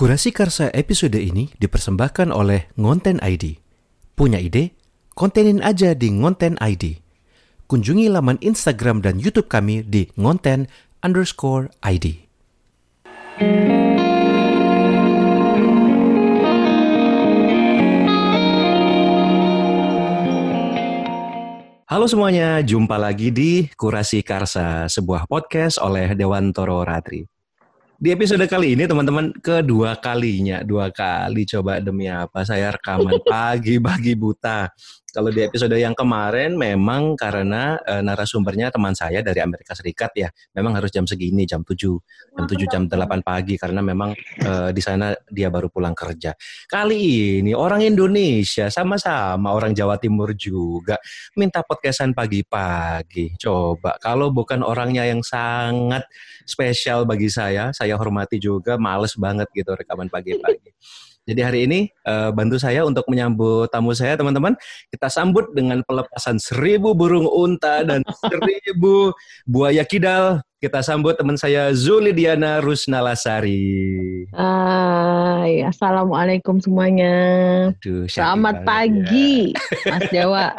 Kurasi Karsa episode ini dipersembahkan oleh Ngonten ID. Punya ide? Kontenin aja di Ngonten ID. Kunjungi laman Instagram dan YouTube kami di ngonten underscore ID. Halo semuanya, jumpa lagi di Kurasi Karsa, sebuah podcast oleh Dewantoro Ratri. Di episode kali ini teman-teman kedua kalinya, dua kali coba demi apa saya rekaman pagi bagi buta. Kalau di episode yang kemarin memang karena e, narasumbernya teman saya dari Amerika Serikat ya, memang harus jam segini, jam 7, jam 7 jam 8 pagi karena memang e, di sana dia baru pulang kerja. Kali ini orang Indonesia sama-sama orang Jawa Timur juga minta podcastan pagi-pagi. Coba kalau bukan orangnya yang sangat spesial bagi saya, saya hormati juga, males banget gitu rekaman pagi-pagi. Jadi hari ini uh, bantu saya untuk menyambut tamu saya teman-teman. Kita sambut dengan pelepasan seribu burung unta dan seribu buaya kidal. Kita sambut teman saya Zulidiana Rusnalasari. Hai, assalamualaikum semuanya. Aduh, Selamat pagi, ya. Mas Dewa.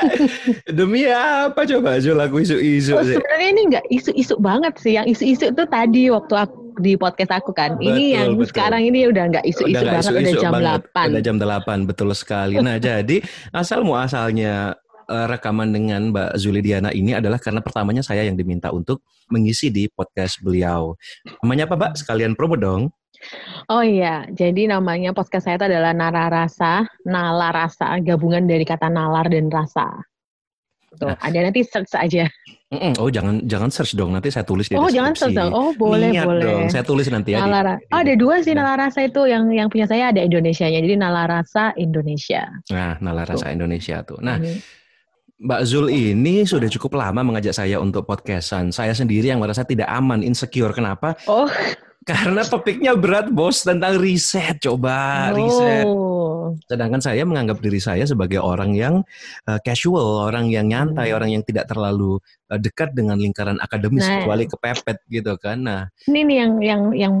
Demi apa coba Zul aku isu-isu oh, Sebenarnya ini nggak isu-isu banget sih. Yang isu-isu itu tadi waktu aku di podcast aku kan. Betul, ini yang betul. sekarang ini udah nggak isu-isu banget isu -isu udah jam banget. 8. Udah jam 8 betul sekali. Nah, jadi asal muasalnya uh, rekaman dengan Mbak Zulidiana ini adalah karena pertamanya saya yang diminta untuk mengisi di podcast beliau. Namanya apa, Mbak? Sekalian promo dong. Oh iya, jadi namanya podcast saya itu adalah Nara Rasa, Nala Rasa, gabungan dari kata nalar dan rasa. Tuh, nah. ada nanti search aja. Oh, jangan jangan search dong, nanti saya tulis di Oh, jangan search dong. Oh, boleh, Niat boleh. dong, saya tulis nanti ya. Nalara. Oh, ada dua sih nah. Nalarasa itu yang yang punya saya ada Indonesianya. Jadi Nalarasa Indonesia. Nah, Nalarasa tuh. Indonesia tuh. Nah, hmm. Mbak Zul ini sudah cukup lama mengajak saya untuk podcastan. Saya sendiri yang merasa tidak aman, insecure. Kenapa? Oh. Karena topiknya berat bos tentang riset. Coba oh. riset. Sedangkan saya menganggap diri saya sebagai orang yang uh, casual, orang yang nyantai, hmm. orang yang tidak terlalu uh, dekat dengan lingkaran akademis nah, kecuali kepepet gitu kan. Nah, ini nih yang yang yang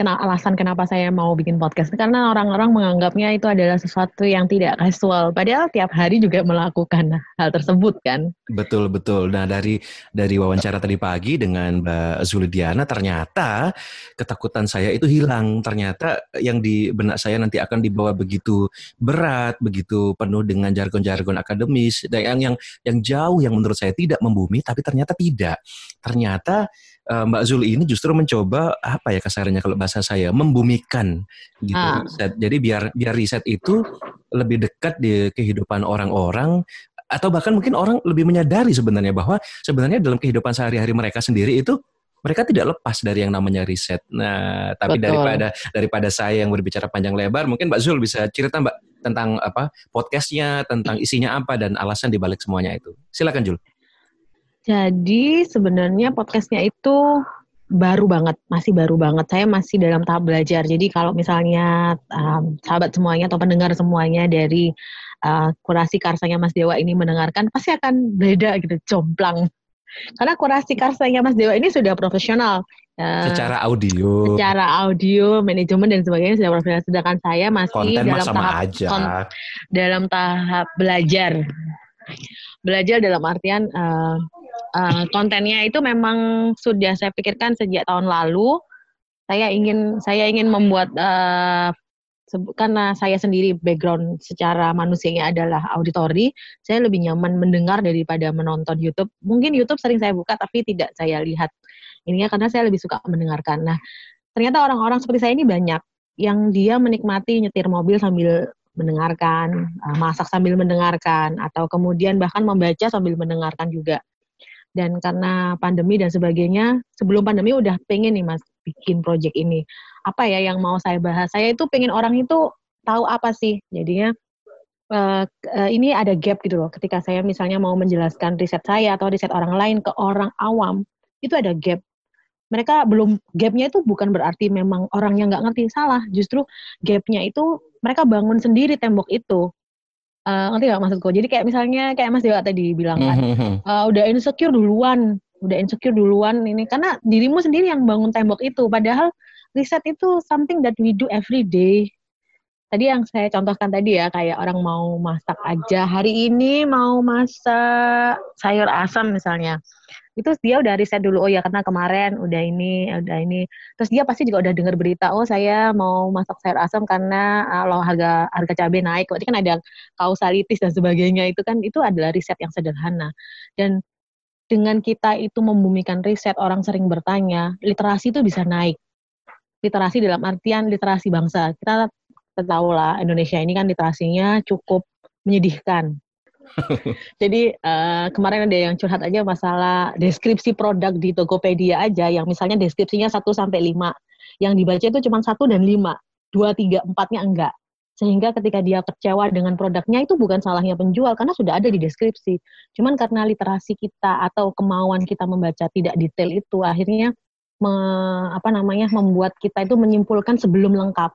kena alasan kenapa saya mau bikin podcast karena orang-orang menganggapnya itu adalah sesuatu yang tidak casual. Padahal tiap hari juga melakukan hal tersebut kan. Betul betul. Nah dari dari wawancara tadi pagi dengan Mbak Zulidiana ternyata ketakutan saya itu hilang. Ternyata yang di benak saya nanti akan dibawa begitu berat, begitu penuh dengan jargon-jargon akademis dan yang yang yang jauh yang menurut saya tidak membumi, tapi ternyata tidak. Ternyata uh, Mbak Zul ini justru mencoba apa ya kasarnya kalau bahasa saya membumikan gitu. Ah. Jadi biar biar riset itu lebih dekat di kehidupan orang-orang atau bahkan mungkin orang lebih menyadari sebenarnya bahwa sebenarnya dalam kehidupan sehari-hari mereka sendiri itu mereka tidak lepas dari yang namanya riset. Nah, tapi Betul. daripada daripada saya yang berbicara panjang lebar, mungkin Mbak Zul bisa cerita Mbak tentang apa podcastnya, tentang isinya apa dan alasan dibalik semuanya itu. Silakan Jul. Jadi sebenarnya podcastnya itu baru banget, masih baru banget. Saya masih dalam tahap belajar. Jadi kalau misalnya um, sahabat semuanya atau pendengar semuanya dari uh, kurasi karsanya Mas Dewa ini mendengarkan, pasti akan beda gitu, jomplang karena kurasi karsanya Mas Dewa ini sudah profesional. Uh, secara audio. Secara audio, manajemen dan sebagainya sudah profesional. Sedangkan saya masih Konten dalam sama tahap aja. Kon, dalam tahap belajar. Belajar dalam artian uh, uh, kontennya itu memang sudah saya pikirkan sejak tahun lalu. Saya ingin saya ingin membuat uh, karena saya sendiri background secara manusianya adalah auditori, saya lebih nyaman mendengar daripada menonton YouTube. Mungkin YouTube sering saya buka tapi tidak saya lihat. Ininya karena saya lebih suka mendengarkan. Nah, ternyata orang-orang seperti saya ini banyak yang dia menikmati nyetir mobil sambil mendengarkan, eh, masak sambil mendengarkan, atau kemudian bahkan membaca sambil mendengarkan juga. Dan karena pandemi dan sebagainya, sebelum pandemi udah pengen nih mas bikin project ini apa ya yang mau saya bahas. Saya itu pengen orang itu tahu apa sih. Jadinya uh, uh, ini ada gap gitu loh. Ketika saya misalnya mau menjelaskan riset saya atau riset orang lain ke orang awam, itu ada gap. Mereka belum gapnya itu bukan berarti memang orang yang nggak ngerti salah. Justru gapnya itu mereka bangun sendiri tembok itu. Uh, ngerti gak maksudku? Jadi kayak misalnya kayak Mas Dewa tadi bilang kan, uh, udah insecure duluan, udah insecure duluan ini karena dirimu sendiri yang bangun tembok itu. Padahal riset itu something that we do every day. Tadi yang saya contohkan tadi ya, kayak orang mau masak aja. Hari ini mau masak sayur asam misalnya. Itu dia udah riset dulu, oh ya karena kemarin udah ini, udah ini. Terus dia pasti juga udah dengar berita, oh saya mau masak sayur asam karena kalau harga harga cabai naik. Berarti kan ada kausalitis dan sebagainya. Itu kan itu adalah riset yang sederhana. Dan dengan kita itu membumikan riset, orang sering bertanya, literasi itu bisa naik literasi dalam artian literasi bangsa. Kita tahu lah Indonesia ini kan literasinya cukup menyedihkan. Jadi uh, kemarin ada yang curhat aja masalah deskripsi produk di Tokopedia aja yang misalnya deskripsinya 1 sampai 5. Yang dibaca itu cuma 1 dan 5. 2 3 4-nya enggak. Sehingga ketika dia kecewa dengan produknya itu bukan salahnya penjual karena sudah ada di deskripsi. Cuman karena literasi kita atau kemauan kita membaca tidak detail itu akhirnya me, apa namanya membuat kita itu menyimpulkan sebelum lengkap.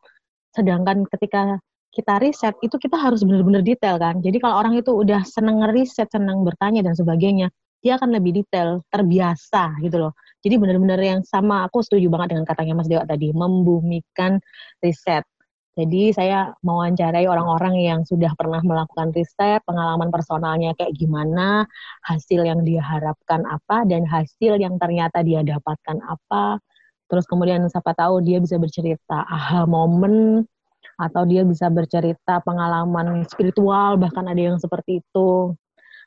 Sedangkan ketika kita riset itu kita harus benar-benar detail kan. Jadi kalau orang itu udah seneng ngeriset, senang bertanya dan sebagainya, dia akan lebih detail, terbiasa gitu loh. Jadi benar-benar yang sama aku setuju banget dengan katanya Mas Dewa tadi, membumikan riset. Jadi saya mewawancarai orang-orang yang sudah pernah melakukan riset, pengalaman personalnya kayak gimana, hasil yang dia harapkan apa, dan hasil yang ternyata dia dapatkan apa. Terus kemudian siapa tahu dia bisa bercerita aha momen, atau dia bisa bercerita pengalaman spiritual, bahkan ada yang seperti itu.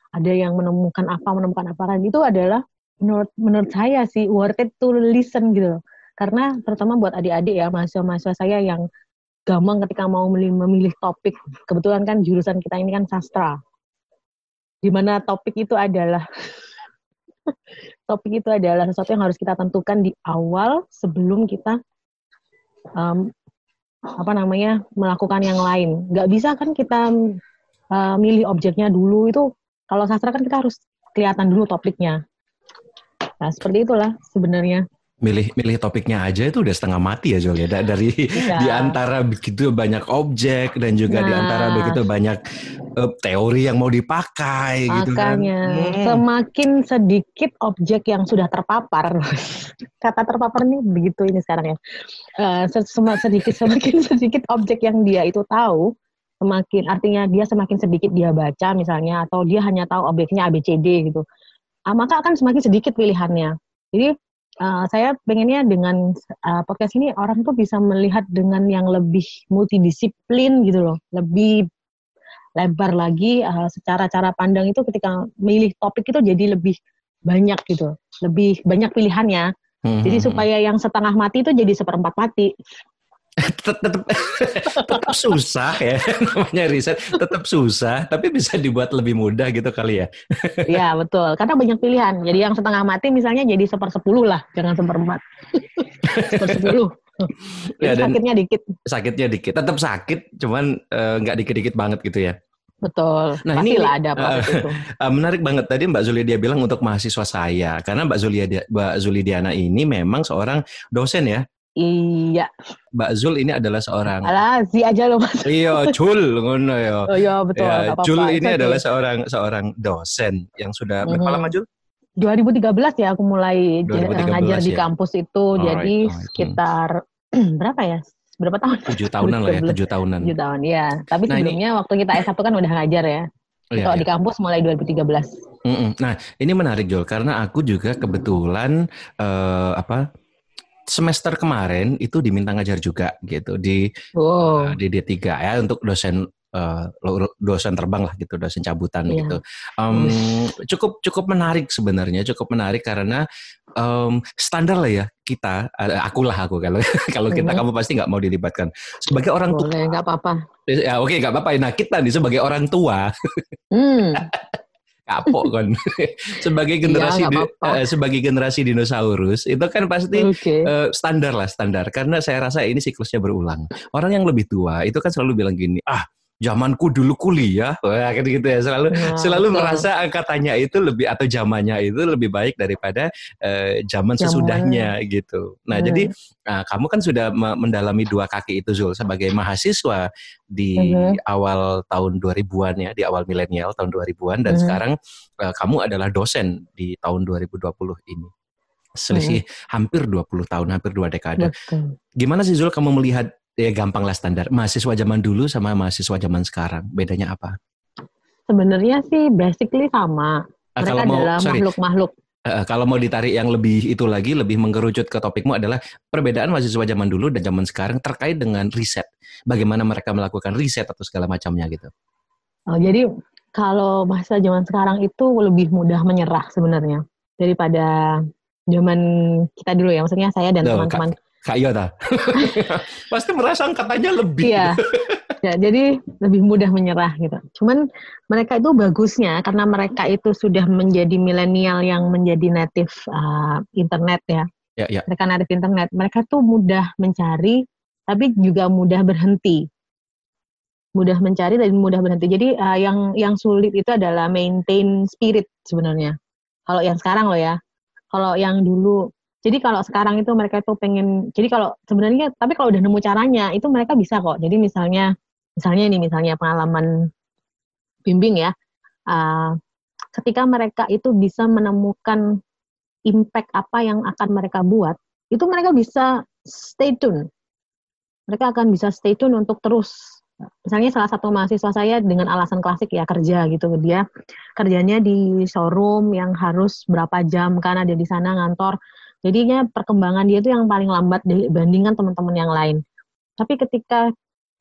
Ada yang menemukan apa, menemukan apa. Dan itu adalah menurut menurut saya sih worth it to listen gitu. Karena terutama buat adik-adik ya, mahasiswa-mahasiswa saya yang gampang ketika mau memilih, topik. Kebetulan kan jurusan kita ini kan sastra. Di mana topik itu adalah topik itu adalah sesuatu yang harus kita tentukan di awal sebelum kita um, apa namanya melakukan yang lain. Gak bisa kan kita uh, milih objeknya dulu itu kalau sastra kan kita harus kelihatan dulu topiknya. Nah seperti itulah sebenarnya milih milih topiknya aja itu udah setengah mati ya Jol ya dari ya. di antara begitu banyak objek dan juga nah. di antara nah. begitu banyak uh, teori yang mau dipakai Makanya, gitu kan. Hmm. Semakin sedikit objek yang sudah terpapar. Kata terpapar nih begitu ini sekarang ya. Uh, sedikit semakin sedikit objek yang dia itu tahu semakin artinya dia semakin sedikit dia baca misalnya atau dia hanya tahu objeknya ABCD gitu. Ah, maka akan semakin sedikit pilihannya. Jadi uh, saya pengennya dengan uh, podcast ini orang tuh bisa melihat dengan yang lebih multidisiplin gitu loh, lebih lebar lagi uh, secara cara pandang itu ketika milih topik itu jadi lebih banyak gitu, lebih banyak pilihannya. Hmm. Jadi hmm, hmm. supaya yang setengah mati itu jadi seperempat mati tetap tetap susah ya namanya riset. Tetap susah tapi bisa dibuat lebih mudah gitu kali ya. Iya betul. Karena banyak pilihan. Jadi yang setengah mati misalnya jadi sepersepuluh lah jangan seperempat sepersepuluh ya, sakitnya dikit. sakitnya dikit. Tetap sakit cuman eh, nggak uh, dikit-dikit banget gitu ya. Betul. Nah ini lah ada apa uh, itu. Uh, menarik banget. Tadi Mbak Zulidia bilang untuk mahasiswa saya. Karena Mbak Zulidia Mbak Zulidiana ini memang seorang dosen ya Iya. Mbak Zul ini adalah seorang. Alah, si aja loh mas. Iya, Jul, ngono ya. Oh iya betul. Ya, apa -apa. Jul ini adalah seorang seorang dosen yang sudah mm -hmm. berapa lama Jul? 2013 ya aku mulai ngajar ya? di kampus itu, Alright. jadi right. sekitar berapa ya? Berapa tahun? Tujuh tahunan lah ya, tujuh tahunan. Tujuh tahun, ya. Tapi nah, sebelumnya ini... waktu kita S1 kan udah ngajar ya. Oh, iya, Kalau iya. di kampus mulai 2013. Mm -mm. Nah, ini menarik Jul karena aku juga kebetulan uh, apa semester kemarin itu diminta ngajar juga gitu di oh. uh, di D3 ya untuk dosen uh, dosen terbang lah gitu, dosen cabutan yeah. gitu. Um, cukup cukup menarik sebenarnya, cukup menarik karena um, standar lah ya kita, uh, akulah aku kalau kalau kita kamu pasti nggak mau dilibatkan sebagai orang tua. nggak apa-apa. Ya oke okay, nggak apa-apa. Nah kita nih sebagai orang tua. Hmm. kapok kan. Sebagai iya, generasi ya, uh, sebagai generasi dinosaurus itu kan pasti okay. uh, eh, standar lah standar. Karena saya rasa ini siklusnya berulang. Orang yang lebih tua itu kan selalu bilang gini ah zamanku dulu kuliah, wah gitu gitu ya selalu nah, selalu betul. merasa katanya itu lebih atau zamannya itu lebih baik daripada uh, zaman sesudahnya gitu. Nah hmm. jadi uh, kamu kan sudah mendalami dua kaki itu Zul sebagai mahasiswa di hmm. awal tahun 2000-an ya, di awal milenial tahun 2000-an dan hmm. sekarang uh, kamu adalah dosen di tahun 2020 ini. selisih hmm. hampir 20 tahun, hampir dua dekade. Betul. Gimana sih Zul kamu melihat ya gampang lah standar mahasiswa zaman dulu sama mahasiswa zaman sekarang bedanya apa? Sebenarnya sih basically sama. Ah, Mereka mau, adalah makhluk-makhluk. Uh, kalau mau ditarik yang lebih itu lagi, lebih mengerucut ke topikmu adalah perbedaan mahasiswa zaman dulu dan zaman sekarang terkait dengan riset. Bagaimana mereka melakukan riset atau segala macamnya gitu. Oh, jadi kalau mahasiswa zaman sekarang itu lebih mudah menyerah sebenarnya daripada zaman kita dulu ya. Maksudnya saya dan teman-teman. Kak Yota. Pasti merasa angkatannya lebih. Iya. Ya, jadi lebih mudah menyerah gitu. Cuman mereka itu bagusnya karena mereka itu sudah menjadi milenial yang menjadi native uh, internet ya. Ya, ya. Mereka native internet. Mereka tuh mudah mencari tapi juga mudah berhenti. Mudah mencari dan mudah berhenti. Jadi uh, yang yang sulit itu adalah maintain spirit sebenarnya. Kalau yang sekarang loh ya. Kalau yang dulu jadi kalau sekarang itu mereka itu pengen, jadi kalau sebenarnya, tapi kalau udah nemu caranya, itu mereka bisa kok. Jadi misalnya, misalnya ini, misalnya pengalaman bimbing ya, uh, ketika mereka itu bisa menemukan impact apa yang akan mereka buat, itu mereka bisa stay tune. Mereka akan bisa stay tune untuk terus. Misalnya salah satu mahasiswa saya dengan alasan klasik ya kerja gitu, dia kerjanya di showroom yang harus berapa jam kan ada di sana ngantor Jadinya perkembangan dia itu yang paling lambat dibandingkan teman-teman yang lain. Tapi ketika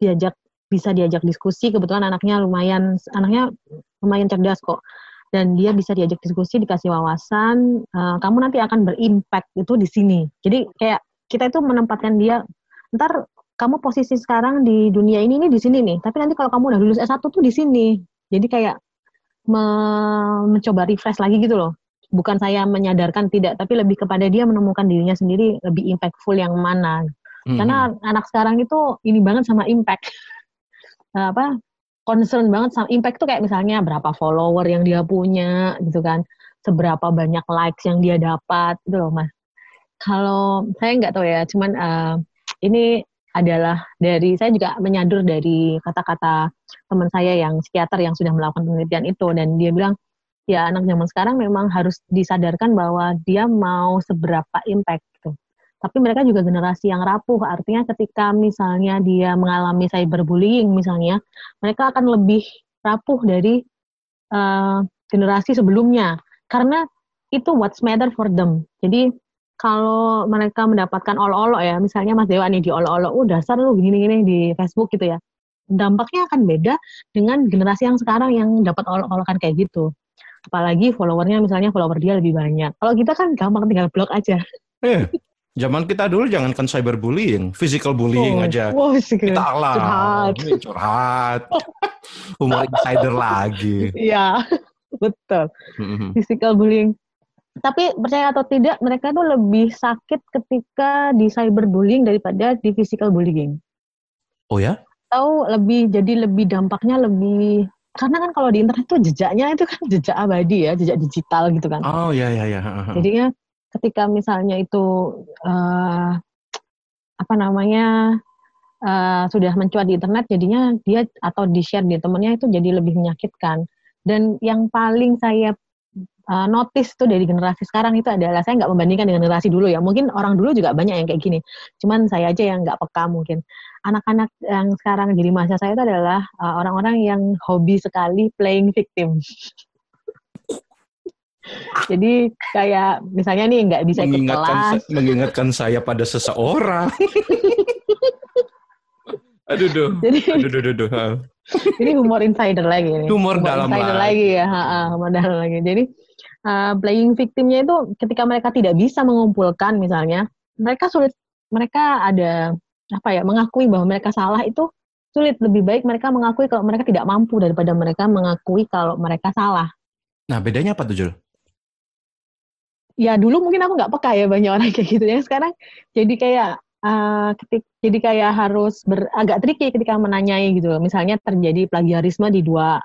diajak bisa diajak diskusi, kebetulan anaknya lumayan anaknya lumayan cerdas kok. Dan dia bisa diajak diskusi, dikasih wawasan, uh, kamu nanti akan berimpact itu di sini. Jadi kayak kita itu menempatkan dia, ntar kamu posisi sekarang di dunia ini ini di sini nih, tapi nanti kalau kamu udah lulus S1 tuh di sini. Jadi kayak me mencoba refresh lagi gitu loh bukan saya menyadarkan tidak, tapi lebih kepada dia menemukan dirinya sendiri lebih impactful yang mana. Hmm. Karena anak sekarang itu ini banget sama impact. Nah, apa concern banget sama impact tuh kayak misalnya berapa follower yang dia punya gitu kan, seberapa banyak likes yang dia dapat gitu loh mas. Kalau saya nggak tahu ya, cuman uh, ini adalah dari saya juga menyadur dari kata-kata teman saya yang psikiater yang sudah melakukan penelitian itu dan dia bilang ya anak zaman sekarang memang harus disadarkan bahwa dia mau seberapa impact gitu. Tapi mereka juga generasi yang rapuh, artinya ketika misalnya dia mengalami cyberbullying misalnya, mereka akan lebih rapuh dari uh, generasi sebelumnya karena itu what's matter for them. Jadi kalau mereka mendapatkan olo-olo ya, misalnya Mas Dewa nih di olo-olo, oh dasar lu gini-gini di Facebook gitu ya. Dampaknya akan beda dengan generasi yang sekarang yang dapat olo-olokan kayak gitu apalagi followernya misalnya follower dia lebih banyak. Kalau kita kan gampang tinggal blok aja. Eh zaman kita dulu jangan kan cyberbullying physical bullying oh, aja. oh, kita alam curhat, curhat. humor insider lagi. Iya betul. Physical bullying. Tapi percaya atau tidak mereka tuh lebih sakit ketika di cyberbullying daripada di physical bullying. Oh ya? Tahu lebih jadi lebih dampaknya lebih karena kan kalau di internet tuh jejaknya itu kan jejak abadi ya, jejak digital gitu kan. Oh iya iya iya. Jadinya ketika misalnya itu uh, apa namanya uh, sudah mencuat di internet, jadinya dia atau di share di temennya itu jadi lebih menyakitkan. Dan yang paling saya uh, notice tuh dari generasi sekarang itu adalah saya nggak membandingkan dengan generasi dulu ya. Mungkin orang dulu juga banyak yang kayak gini. Cuman saya aja yang nggak peka mungkin anak-anak yang sekarang jadi masa saya itu adalah uh, orang-orang uh, yang hobi sekali playing victim. Jadi kayak misalnya nih nggak bisa ikut kelas. mengingatkan saya pada seseorang. aduh, duh. Jadi, aduh, duh, duh, duh. Jadi humor insider lagi nih. Humor, humor dalam insider lagi, lagi ya, ha, ha, humor dalam lagi. Jadi uh, playing victimnya itu ketika mereka tidak bisa mengumpulkan misalnya, mereka sulit, mereka ada apa ya mengakui bahwa mereka salah itu sulit lebih baik mereka mengakui kalau mereka tidak mampu daripada mereka mengakui kalau mereka salah. Nah bedanya apa tuh Jul? Ya dulu mungkin aku nggak peka ya banyak orang kayak gitu ya sekarang jadi kayak ketik, jadi kayak harus ber, agak tricky ketika menanyai gitu loh. Misalnya terjadi plagiarisme di dua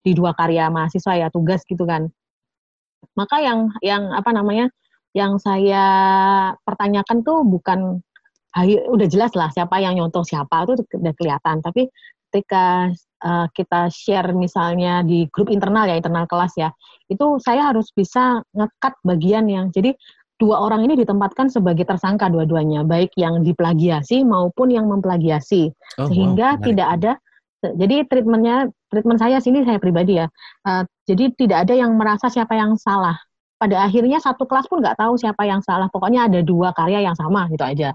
di dua karya mahasiswa ya tugas gitu kan. Maka yang yang apa namanya yang saya pertanyakan tuh bukan udah jelas lah siapa yang nyontoh siapa itu udah kelihatan. Tapi ketika uh, kita share misalnya di grup internal ya internal kelas ya, itu saya harus bisa ngekat bagian yang jadi dua orang ini ditempatkan sebagai tersangka dua-duanya, baik yang diplagiasi maupun yang memplagiasi, oh, sehingga wow, tidak ada. Jadi treatmentnya, treatment saya sini saya pribadi ya. Uh, jadi tidak ada yang merasa siapa yang salah. Pada akhirnya satu kelas pun nggak tahu siapa yang salah. Pokoknya ada dua karya yang sama gitu aja.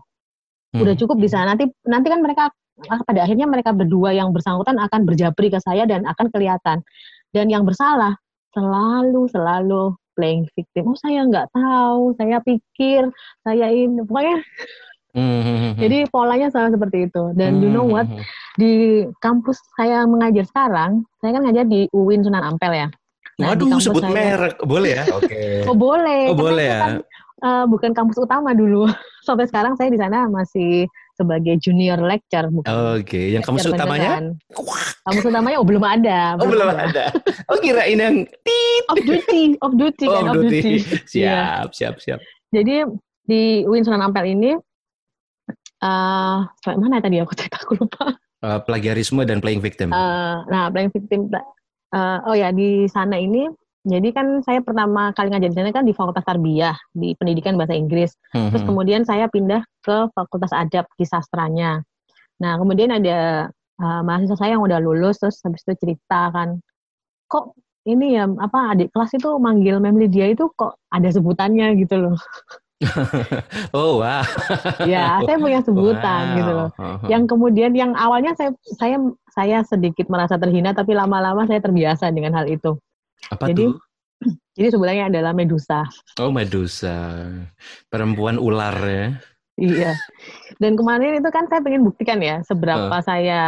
Hmm. Udah cukup bisa. Nanti nanti kan mereka ah, pada akhirnya mereka berdua yang bersangkutan akan berjabri ke saya dan akan kelihatan. Dan yang bersalah selalu selalu playing victim. Oh saya nggak tahu, saya pikir saya ini pokoknya. Mm-hmm. Jadi polanya selalu seperti itu. Dan mm-hmm. you know what? Di kampus saya mengajar sekarang, saya kan ngajar di UIN Sunan Ampel ya. Nah, Waduh, sebut saya, merek boleh ya? Oke. Okay. oh boleh. Oh boleh ya. Kan, uh, bukan kampus utama dulu. Sampai sekarang saya di sana masih sebagai junior lecture. Oke, okay. yang kampus utamanya? Kampus utamanya oh belum ada. Oh belum, ada. ada. Oh kirain yang. Off duty, off duty oh, kan, off duty. duty. Siap, yeah. siap, siap. Jadi di Win Sunan Ampel ini, uh, mana tadi aku cerita aku lupa. Uh, plagiarisme dan playing victim. Uh, nah, playing victim. Uh, oh ya di sana ini jadi kan saya pertama kali ngajar di sana kan di Fakultas Tarbiyah di Pendidikan Bahasa Inggris. Mm-hmm. Terus kemudian saya pindah ke Fakultas Adab di sastranya. Nah kemudian ada uh, mahasiswa saya yang udah lulus terus habis itu cerita kan, kok ini ya apa adik kelas itu manggil Mem Lydia itu kok ada sebutannya gitu loh. oh wah. ya, saya punya sebutan wow. gitu loh. Yang kemudian yang awalnya saya saya saya sedikit merasa terhina tapi lama-lama saya terbiasa dengan hal itu. Apa jadi, tuh? Jadi sebenarnya adalah Medusa. Oh Medusa, perempuan ular ya? Iya. Dan kemarin itu kan saya pengen buktikan ya seberapa uh. saya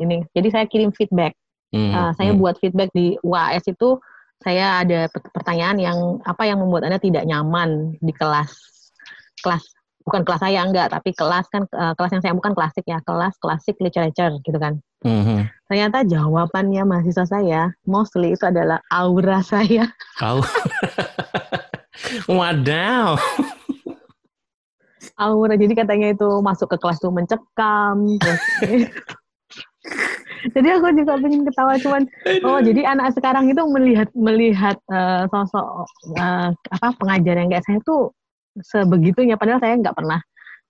ini. Jadi saya kirim feedback. Mm, uh, saya mm. buat feedback di UAS itu saya ada pertanyaan yang apa yang membuat anda tidak nyaman di kelas kelas bukan kelas saya enggak tapi kelas kan uh, kelas yang saya bukan klasik ya kelas klasik literature gitu kan mm-hmm. ternyata jawabannya mahasiswa saya mostly itu adalah aura saya oh. wadaw aura jadi katanya itu masuk ke kelas tuh mencekam terus jadi aku juga pengen ketawa cuman oh jadi anak sekarang itu melihat melihat uh, sosok uh, apa pengajar yang kayak saya tuh sebegitunya padahal saya nggak pernah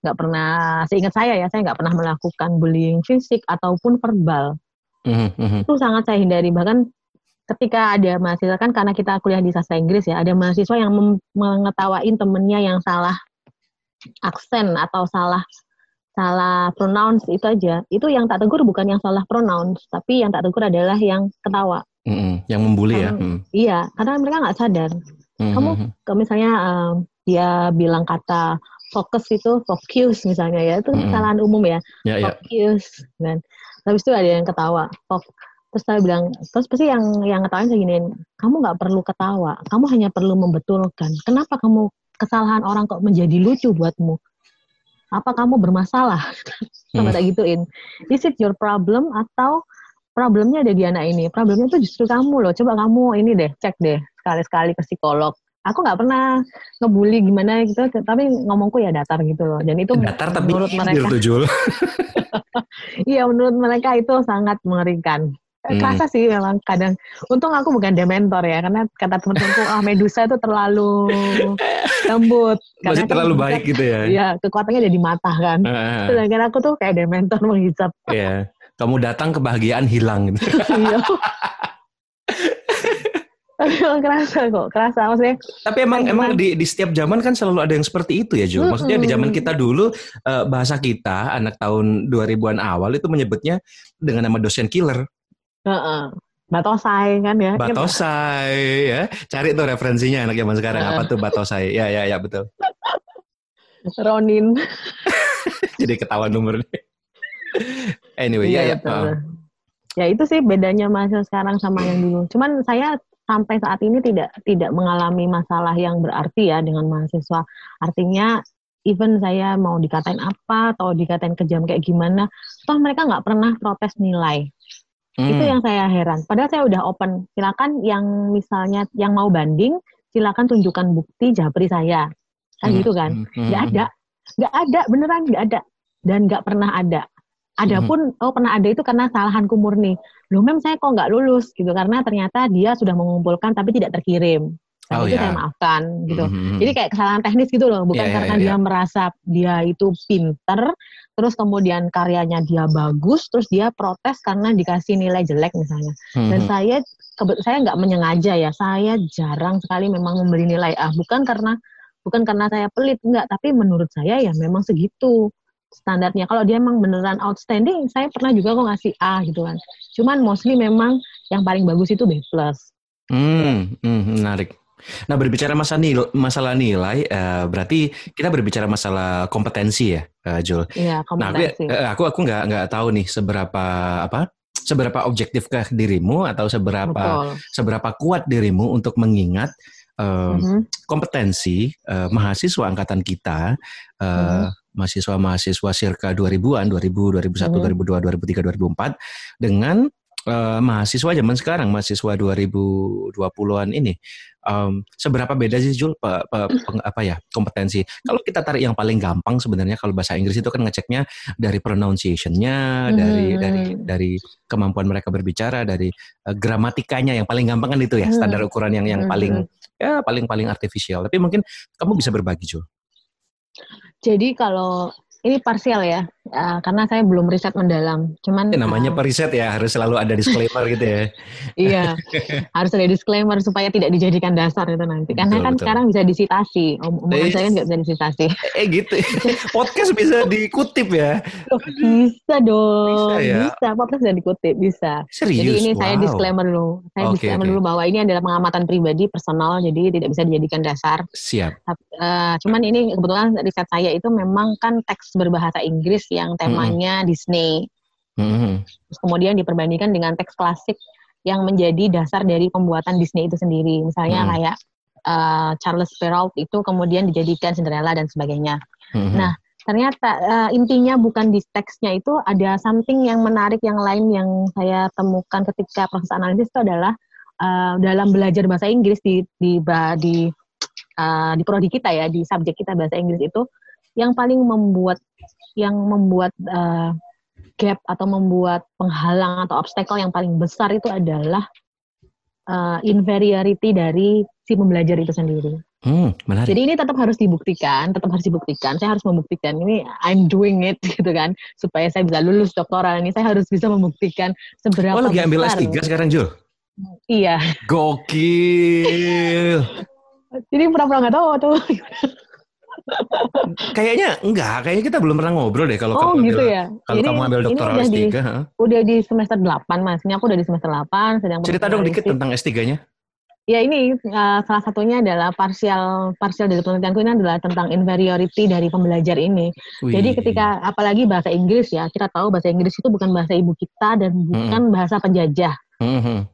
nggak pernah seingat saya ya saya nggak pernah melakukan bullying fisik ataupun verbal mm-hmm. itu sangat saya hindari bahkan ketika ada mahasiswa kan karena kita kuliah di sastra Inggris ya ada mahasiswa yang mengetawain temennya yang salah aksen atau salah salah pronounce itu aja itu yang tak tegur bukan yang salah pronounce tapi yang tak tegur adalah yang ketawa mm-hmm. yang membuli ya mm. iya karena mereka nggak sadar mm-hmm. kamu kalau misalnya um, dia bilang kata fokus itu focus misalnya ya itu mm-hmm. kesalahan umum ya yeah, ya. focus yeah. kan habis itu ada yang ketawa Fok. terus saya bilang terus pasti yang yang ketawain saya giniin kamu nggak perlu ketawa kamu hanya perlu membetulkan kenapa kamu kesalahan orang kok menjadi lucu buatmu apa kamu bermasalah sama hmm. tak gituin is it your problem atau problemnya ada di anak ini problemnya tuh justru kamu loh coba kamu ini deh cek deh sekali-sekali ke psikolog aku nggak pernah ngebully gimana gitu tapi ngomongku ya datar gitu loh. Dan itu datar tapi menurut mereka iya menurut mereka itu sangat mengerikan. Hmm. kerasa sih memang kadang. Untung aku bukan dementor ya karena kata teman-temanku ah Medusa itu terlalu lembut. Masih terlalu kan, baik gitu ya? Iya kekuatannya ada di mata kan sedangkan aku tuh kayak dementor menghisap. Iya. Kamu datang kebahagiaan hilang gitu. Iya tapi emang kerasa kok, kerasa maksudnya. Tapi emang emang di, di setiap zaman kan selalu ada yang seperti itu ya, Jo. Maksudnya di zaman kita dulu uh, bahasa kita anak tahun 2000-an awal itu menyebutnya dengan nama dosen killer. Uh-uh. Batosai kan ya. Batosai ya. Cari tuh referensinya anak zaman sekarang uh. apa tuh Batosai. Ya ya ya betul. Ronin. Jadi ketahuan nomornya. anyway, iya, ya ya. Uh. Ya itu sih bedanya masa sekarang sama yang dulu. Cuman saya sampai saat ini tidak tidak mengalami masalah yang berarti ya dengan mahasiswa. Artinya even saya mau dikatain apa atau dikatain kejam kayak gimana, toh mereka nggak pernah protes nilai. Hmm. Itu yang saya heran. Padahal saya udah open. Silakan yang misalnya yang mau banding, silakan tunjukkan bukti japri saya. Kan hmm. gitu kan? Hmm. Nggak ada. Nggak ada, beneran nggak ada. Dan nggak pernah ada. Adapun hmm. oh pernah ada itu karena kesalahanku murni. Loh mem saya kok nggak lulus gitu karena ternyata dia sudah mengumpulkan tapi tidak terkirim. Nah, Oh, itu ya. saya maafkan gitu. Mhm. Jadi kayak kesalahan teknis gitu loh, bukan Iya, iya, karena iya, dia merasa dia itu pinter, terus kemudian karyanya dia bagus, terus dia protes karena dikasih nilai jelek misalnya. Dan Mhm. saya saya nggak menyengaja ya, saya jarang sekali memang memberi nilai A, bukan karena bukan karena saya pelit enggak, tapi menurut saya ya memang segitu standarnya. Kalau dia emang beneran outstanding, saya pernah juga kok ngasih A gitu kan. Cuman mostly memang yang paling bagus itu B+. Hmm, hmm, menarik. Nah, berbicara masalah nilai, masalah nilai eh, berarti kita berbicara masalah kompetensi ya, eh, Jul. Iya, Nah, aku, kompetensi. eh, aku aku nggak nggak tahu nih seberapa apa seberapa objektifkah dirimu atau seberapa Betul. seberapa kuat dirimu untuk mengingat eh, Mhm. kompetensi eh, mahasiswa angkatan kita eh, Mhm. Mahasiswa-mahasiswa circa 2000-an 2000 2001 Mhm. 2002 2003 2004 dengan eh, mahasiswa zaman sekarang mahasiswa 2020-an ini Em, seberapa beda sih Jul pe- pe- peng- apa ya kompetensi kalau kita tarik yang paling gampang sebenarnya kalau bahasa Inggris itu kan ngeceknya dari pronunciation-nya dari Mhm. dari dari kemampuan mereka berbicara dari eh, gramatikanya yang paling gampang kan itu ya standar ukuran yang yang Mhm. paling ya paling paling artifisial tapi mungkin kamu bisa berbagi Jul Jadi kalau ini parsial ya, eh, karena saya belum riset mendalam. Cuman Ya, namanya eh, periset ya harus selalu ada disclaimer gitu ya. iya harus ada disclaimer supaya tidak dijadikan dasar itu nanti. Karena Betul, kan betul. sekarang bisa disitasi, Om- omongan Eh, saya kan nggak bisa disitasi. Eh gitu. Podcast bisa dikutip ya. Loh, bisa dong, Bisa ya? bisa. Podcast bisa dikutip, bisa. Serius. Jadi ini saya wow. disclaimer dulu. Saya Oke, disclaimer oke. dulu bahwa ini adalah pengamatan pribadi, personal, jadi tidak bisa dijadikan dasar. Siap. Eh, cuman ini kebetulan riset saya itu memang kan teks berbahasa Inggris yang temanya Disney. Mhm. Terus kemudian diperbandingkan dengan teks klasik yang menjadi dasar dari pembuatan Disney itu sendiri. Misalnya Hmm. kayak eh, Charles Perrault itu kemudian dijadikan Cinderella dan sebagainya. Mhm. Nah, Ternyata eh, intinya bukan di teksnya itu ada something yang menarik yang lain yang saya temukan ketika proses analisis itu adalah eh, dalam belajar bahasa Inggris di di di eh, di prodi kita ya di subjek kita bahasa Inggris itu yang paling membuat yang membuat eh, gap atau membuat penghalang atau obstacle yang paling besar itu adalah eh, inferiority dari si pembelajar itu sendiri. Hmm, menarik. Jadi ini tetap harus dibuktikan, tetap harus dibuktikan. Saya harus membuktikan ini I'm doing it gitu kan supaya saya bisa lulus doktoral ini saya harus bisa membuktikan seberapa Oh lagi ambil besar. S3 sekarang Jul? Iya. Gokil. Jadi pura-pura nggak tahu tuh. Kayaknya enggak, kayaknya kita belum pernah ngobrol deh kalau oh kamu gitu ambil, ya. kalau kamu ambil udah S3. di, udah di semester 8 mas. Ini aku udah di semester 8 sedang Cerita dong dikit tentang S3-nya. Ya ini uh, salah satunya adalah parsial parsial dari penelitianku ini adalah tentang inferiority dari pembelajar ini. Wih. Jadi ketika apalagi bahasa Inggris ya, kita tahu bahasa Inggris itu bukan bahasa ibu kita dan bukan bahasa penjajah. Mhm.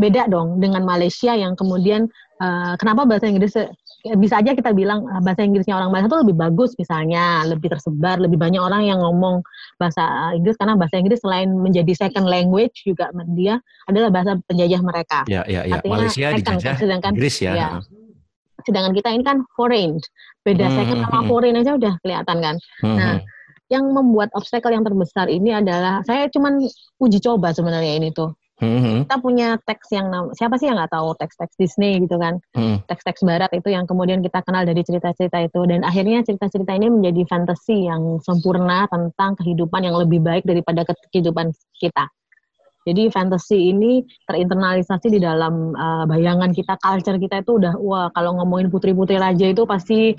Beda dong dengan Malaysia yang kemudian uh, kenapa bahasa Inggris bisa aja kita bilang uh, bahasa Inggrisnya orang Malaysia itu lebih bagus misalnya, lebih tersebar, lebih banyak orang yang ngomong bahasa uh, Inggris karena bahasa Inggris selain menjadi second language juga dia adalah bahasa penjajah mereka. Ya, ya, ya. Artinya Malaysia second, dijajah sedangkan Inggris ya. ya. sedangkan kita ini kan foreign. Beda Hmm, second hmm, sama hmm. foreign aja udah kelihatan kan. Mhm. Nah, Yang membuat obstacle yang terbesar ini adalah saya cuman uji coba sebenarnya ini tuh. Mhm. Kita punya teks yang siapa sih yang nggak tahu teks-teks Disney gitu kan. Mhm. Teks-teks barat itu yang kemudian kita kenal dari cerita-cerita itu dan akhirnya cerita-cerita ini menjadi fantasi yang sempurna tentang kehidupan yang lebih baik daripada ke- kehidupan kita. Jadi fantasi ini terinternalisasi di dalam uh, bayangan kita, culture kita itu udah wah kalau ngomongin putri-putri raja itu pasti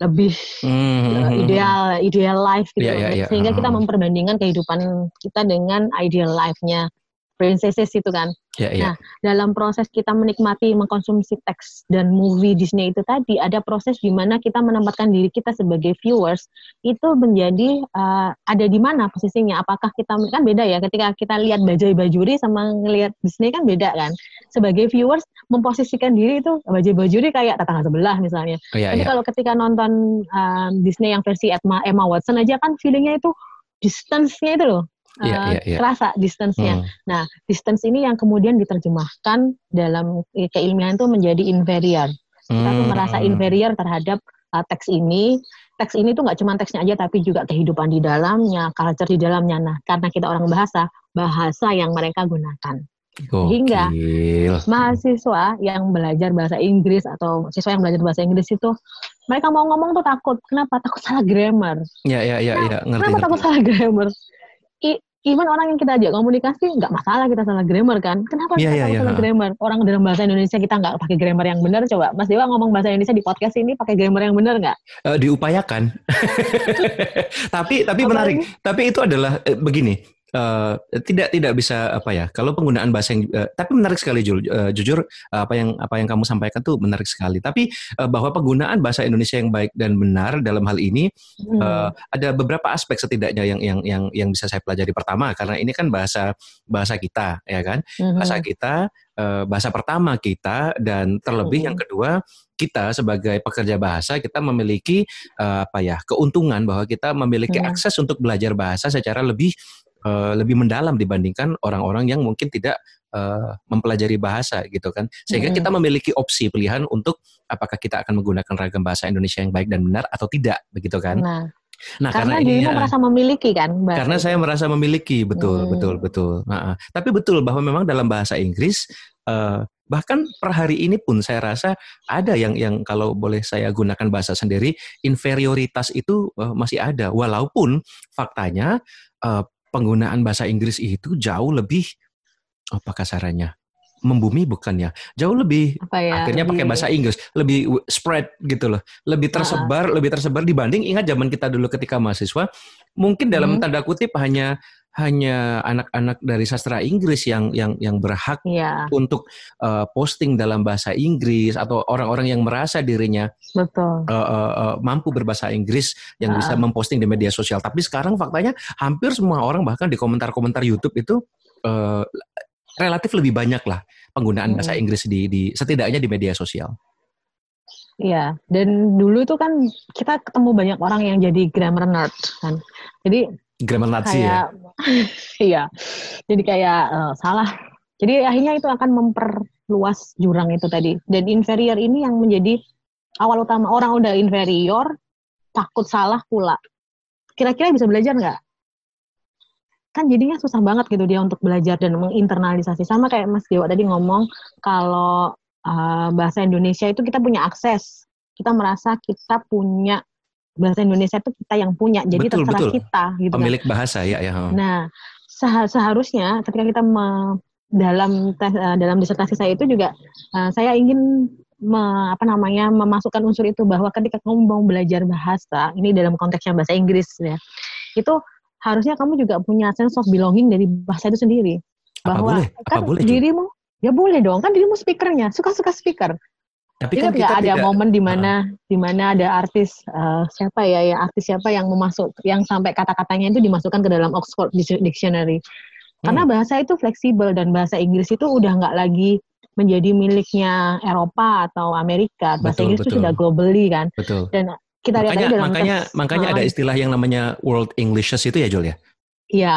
lebih Mhm. uh, ideal ideal life gitu loh. iya, iya. sehingga kita memperbandingkan kehidupan kita dengan ideal life-nya princesses itu kan Ya, ya. Nah, dalam proses kita menikmati mengkonsumsi teks dan movie Disney itu tadi ada proses di mana kita menempatkan diri kita sebagai viewers itu menjadi uh, ada di mana posisinya apakah kita kan beda ya ketika kita lihat Bajai Bajuri sama ngelihat Disney kan beda kan sebagai viewers memposisikan diri itu Bajai Bajuri kayak tetangga sebelah misalnya Oh, ya, tapi ya. kalau ketika nonton um, Disney yang versi Emma, Emma Watson aja kan feelingnya itu distance-nya itu loh. Iya, uh, iya, iya. Kerasa distance-nya. Hmm. Nah, distance ini yang kemudian diterjemahkan dalam eh, keilmiahan itu menjadi inferior. Kita Hmm. merasa inferior terhadap uh, teks ini. Teks ini tuh nggak cuma teksnya aja, tapi juga kehidupan di dalamnya, culture di dalamnya. Nah, karena kita orang bahasa, bahasa yang mereka gunakan. Sehingga mahasiswa yang belajar bahasa Inggris atau siswa yang belajar bahasa Inggris itu mereka mau ngomong tuh takut. Kenapa? Takut salah grammar. Ya, ya, ya, ya. Ngerti, Kenapa ngerti. takut salah grammar? I, even orang yang kita ajak komunikasi nggak masalah kita salah grammar kan. Kenapa ya, kita ya, ya. salah grammar? Orang dalam bahasa Indonesia kita nggak pakai grammar yang benar. Coba Mas Dewa ngomong bahasa Indonesia di podcast ini pakai grammar yang benar nggak? Uh, diupayakan. tapi tapi menarik. Tapi itu adalah uh, begini uh, tidak tidak bisa apa ya kalau penggunaan bahasa yang uh, tapi menarik sekali Jul uh, jujur uh, apa yang apa yang kamu sampaikan tuh menarik sekali tapi uh, bahwa penggunaan bahasa Indonesia yang baik dan benar dalam hal ini hmm. uh, ada beberapa aspek setidaknya yang yang yang yang bisa saya pelajari pertama karena ini kan bahasa bahasa kita ya kan hmm. bahasa kita uh, bahasa pertama kita dan terlebih hmm. yang kedua kita sebagai pekerja bahasa kita memiliki uh, apa ya keuntungan bahwa kita memiliki hmm. akses untuk belajar bahasa secara lebih uh, lebih mendalam dibandingkan orang-orang yang mungkin tidak uh, mempelajari bahasa gitu kan sehingga hmm. kita memiliki opsi pilihan untuk apakah kita akan menggunakan ragam bahasa Indonesia yang baik dan benar atau tidak begitu kan nah Nah, karena, karena dirimu ya, merasa memiliki kan. Karena itu. saya merasa memiliki, betul, hmm. betul, betul. Nah, tapi betul bahwa memang dalam bahasa Inggris uh, bahkan per hari ini pun saya rasa ada yang yang kalau boleh saya gunakan bahasa sendiri inferioritas itu uh, masih ada walaupun faktanya uh, penggunaan bahasa Inggris itu jauh lebih apa kasarannya? Membumi bukan ya? Jauh lebih ya, akhirnya lebih... pakai bahasa Inggris. Lebih spread gitu loh. Lebih tersebar uh. lebih tersebar dibanding ingat zaman kita dulu ketika mahasiswa mungkin dalam hmm. tanda kutip hanya hanya anak-anak dari sastra Inggris yang yang yang berhak ya. untuk uh, posting dalam bahasa Inggris atau orang-orang yang merasa dirinya Betul. Uh, uh, uh, mampu berbahasa Inggris yang uh. bisa memposting di media sosial. Tapi sekarang faktanya hampir semua orang bahkan di komentar-komentar YouTube itu uh, relatif lebih banyak lah penggunaan hmm. bahasa Inggris di, di setidaknya di media sosial. Iya, dan dulu itu kan kita ketemu banyak orang yang jadi grammar nerd kan. Jadi grammar Nazi ya? ya. iya. Jadi kayak uh, salah. Jadi akhirnya itu akan memperluas jurang itu tadi. Dan inferior ini yang menjadi awal utama orang udah inferior takut salah pula. Kira-kira bisa belajar nggak? Kan jadinya susah banget gitu dia untuk belajar dan menginternalisasi. Sama kayak Mas Dewa tadi ngomong kalau uh, bahasa Indonesia itu kita punya akses. Kita merasa kita punya bahasa Indonesia itu kita yang punya jadi betul, terserah betul. kita gitu kan. pemilik kan. bahasa ya ya nah seharusnya ketika kita me, dalam tes, uh, dalam disertasi saya itu juga uh, saya ingin me, apa namanya memasukkan unsur itu bahwa ketika kamu mau belajar bahasa ini dalam konteksnya bahasa Inggris ya itu harusnya kamu juga punya sense of belonging dari bahasa itu sendiri bahwa apa boleh? Apa kan boleh, dirimu ya boleh dong kan dirimu speakernya suka-suka speaker tapi kan kita ada tidak, momen di mana uh, di mana ada artis uh, siapa ya ya artis siapa yang memasuk yang sampai kata-katanya itu dimasukkan ke dalam Oxford Dictionary. Karena hmm. bahasa itu fleksibel dan bahasa Inggris itu udah nggak lagi menjadi miliknya Eropa atau Amerika. Bahasa betul, Inggris betul. itu sudah globally kan. Betul. Dan kita makanya, lihat dalam makanya tes, makanya uh, ada istilah yang namanya World Englishes itu ya Jul ya. Iya,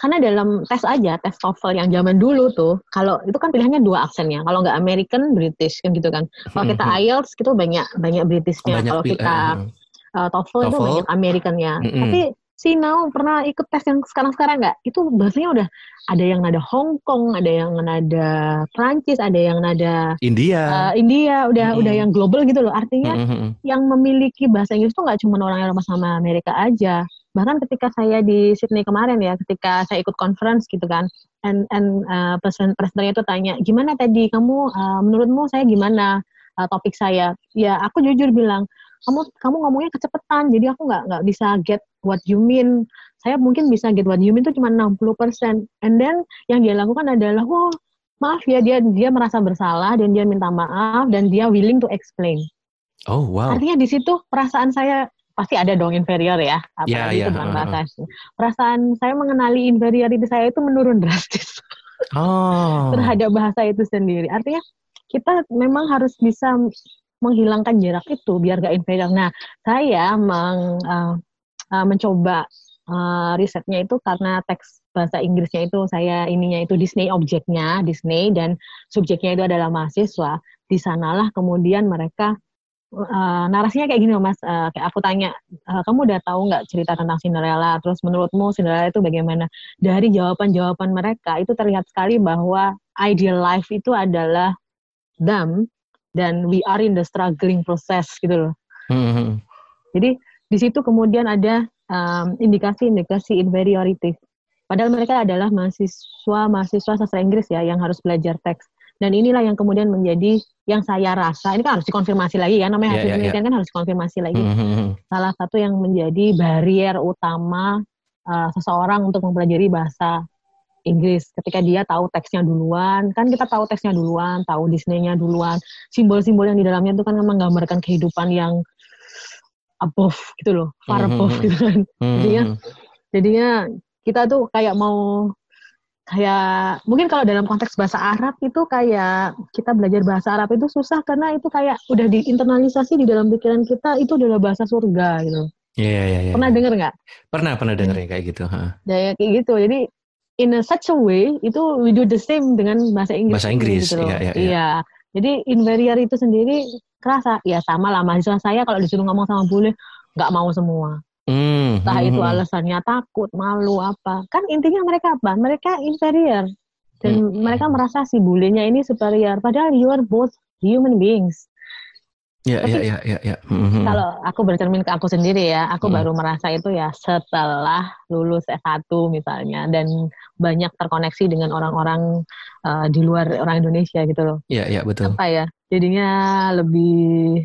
karena dalam tes aja, tes TOEFL yang zaman dulu tuh, kalau itu kan pilihannya dua aksennya. Kalau nggak American, British kan gitu kan. Kalau kita mm-hmm. IELTS itu banyak banyak Britishnya. Kalau kita uh, TOEFL, TOEFL itu banyak Americannya. Mm -hmm. Tapi si Now pernah ikut tes yang sekarang-sekarang nggak? Itu bahasanya udah ada yang nada Hong Kong, ada yang nada Prancis, ada yang nada India. Uh, India, udah mm udah yang global gitu loh. Artinya mm -hmm. yang memiliki bahasa Inggris itu nggak cuma orang Eropa sama Amerika aja bahkan ketika saya di Sydney kemarin ya ketika saya ikut conference gitu kan and and uh, presiden presidennya itu tanya gimana tadi? Kamu uh, menurutmu saya gimana uh, topik saya? Ya aku jujur bilang kamu kamu ngomongnya kecepatan jadi aku nggak nggak bisa get what you mean. Saya mungkin bisa get what you mean itu cuma 60% and then yang dia lakukan adalah oh maaf ya dia dia merasa bersalah dan dia minta maaf dan dia willing to explain. Oh wow. Artinya di situ perasaan saya pasti ada dong inferior ya, apalagi yeah, yeah. itu dengan bahasa Perasaan saya mengenali inferiority saya itu menurun drastis oh. terhadap bahasa itu sendiri. Artinya kita memang harus bisa menghilangkan jarak itu biar gak inferior. Nah, saya meng, uh, uh, mencoba uh, risetnya itu karena teks bahasa Inggrisnya itu saya ininya itu Disney objeknya Disney dan subjeknya itu adalah mahasiswa. Di sanalah kemudian mereka uh, narasinya kayak gini loh mas. Uh, kayak aku tanya uh, kamu udah tahu nggak cerita tentang Cinderella? Terus menurutmu Cinderella itu bagaimana? Dari jawaban-jawaban mereka itu terlihat sekali bahwa ideal life itu adalah them dan we are in the struggling process gitu loh. Mm-hmm. jadi di situ kemudian ada um, indikasi-indikasi inferiority. Padahal mereka adalah mahasiswa mahasiswa sastra Inggris ya yang harus belajar teks dan inilah yang kemudian menjadi yang saya rasa, ini kan harus dikonfirmasi lagi ya, namanya hasil yeah, yeah, penelitian yeah. kan harus dikonfirmasi lagi. Mm -hmm. Salah satu yang menjadi barrier utama uh, seseorang untuk mempelajari bahasa Inggris ketika dia tahu teksnya duluan, kan kita tahu teksnya duluan, tahu Disney-nya duluan, simbol-simbol yang di dalamnya itu kan menggambarkan kehidupan yang above gitu loh, far above mm -hmm. gitu kan. Mm -hmm. Jadinya, jadinya kita tuh kayak mau kayak mungkin kalau dalam konteks bahasa Arab itu kayak kita belajar bahasa Arab itu susah karena itu kayak udah diinternalisasi di dalam pikiran kita itu adalah bahasa surga gitu. Iya yeah, iya yeah, yeah, Pernah yeah. dengar nggak? Pernah pernah dengar ya kayak gitu. Huh. Ya kayak gitu. Jadi in a such a way itu we do the same dengan bahasa Inggris. Bahasa Inggris. Gitu iya, iya, iya. iya. Jadi inferior itu sendiri kerasa ya sama lah mahasiswa saya kalau disuruh ngomong sama bule nggak mau semua. Entah hmm, itu alasannya takut, malu apa. Kan intinya mereka apa? Mereka inferior. Dan hmm. mereka merasa si bulenya ini superior. Padahal you are both human beings. Ya, ya, ya, ya, ya. Mm-hmm. Kalau aku bercermin ke aku sendiri ya, aku mm. baru merasa itu ya setelah lulus S1 misalnya dan banyak terkoneksi dengan orang-orang uh, di luar orang Indonesia gitu loh. Iya, iya, betul. Apa ya? Jadinya lebih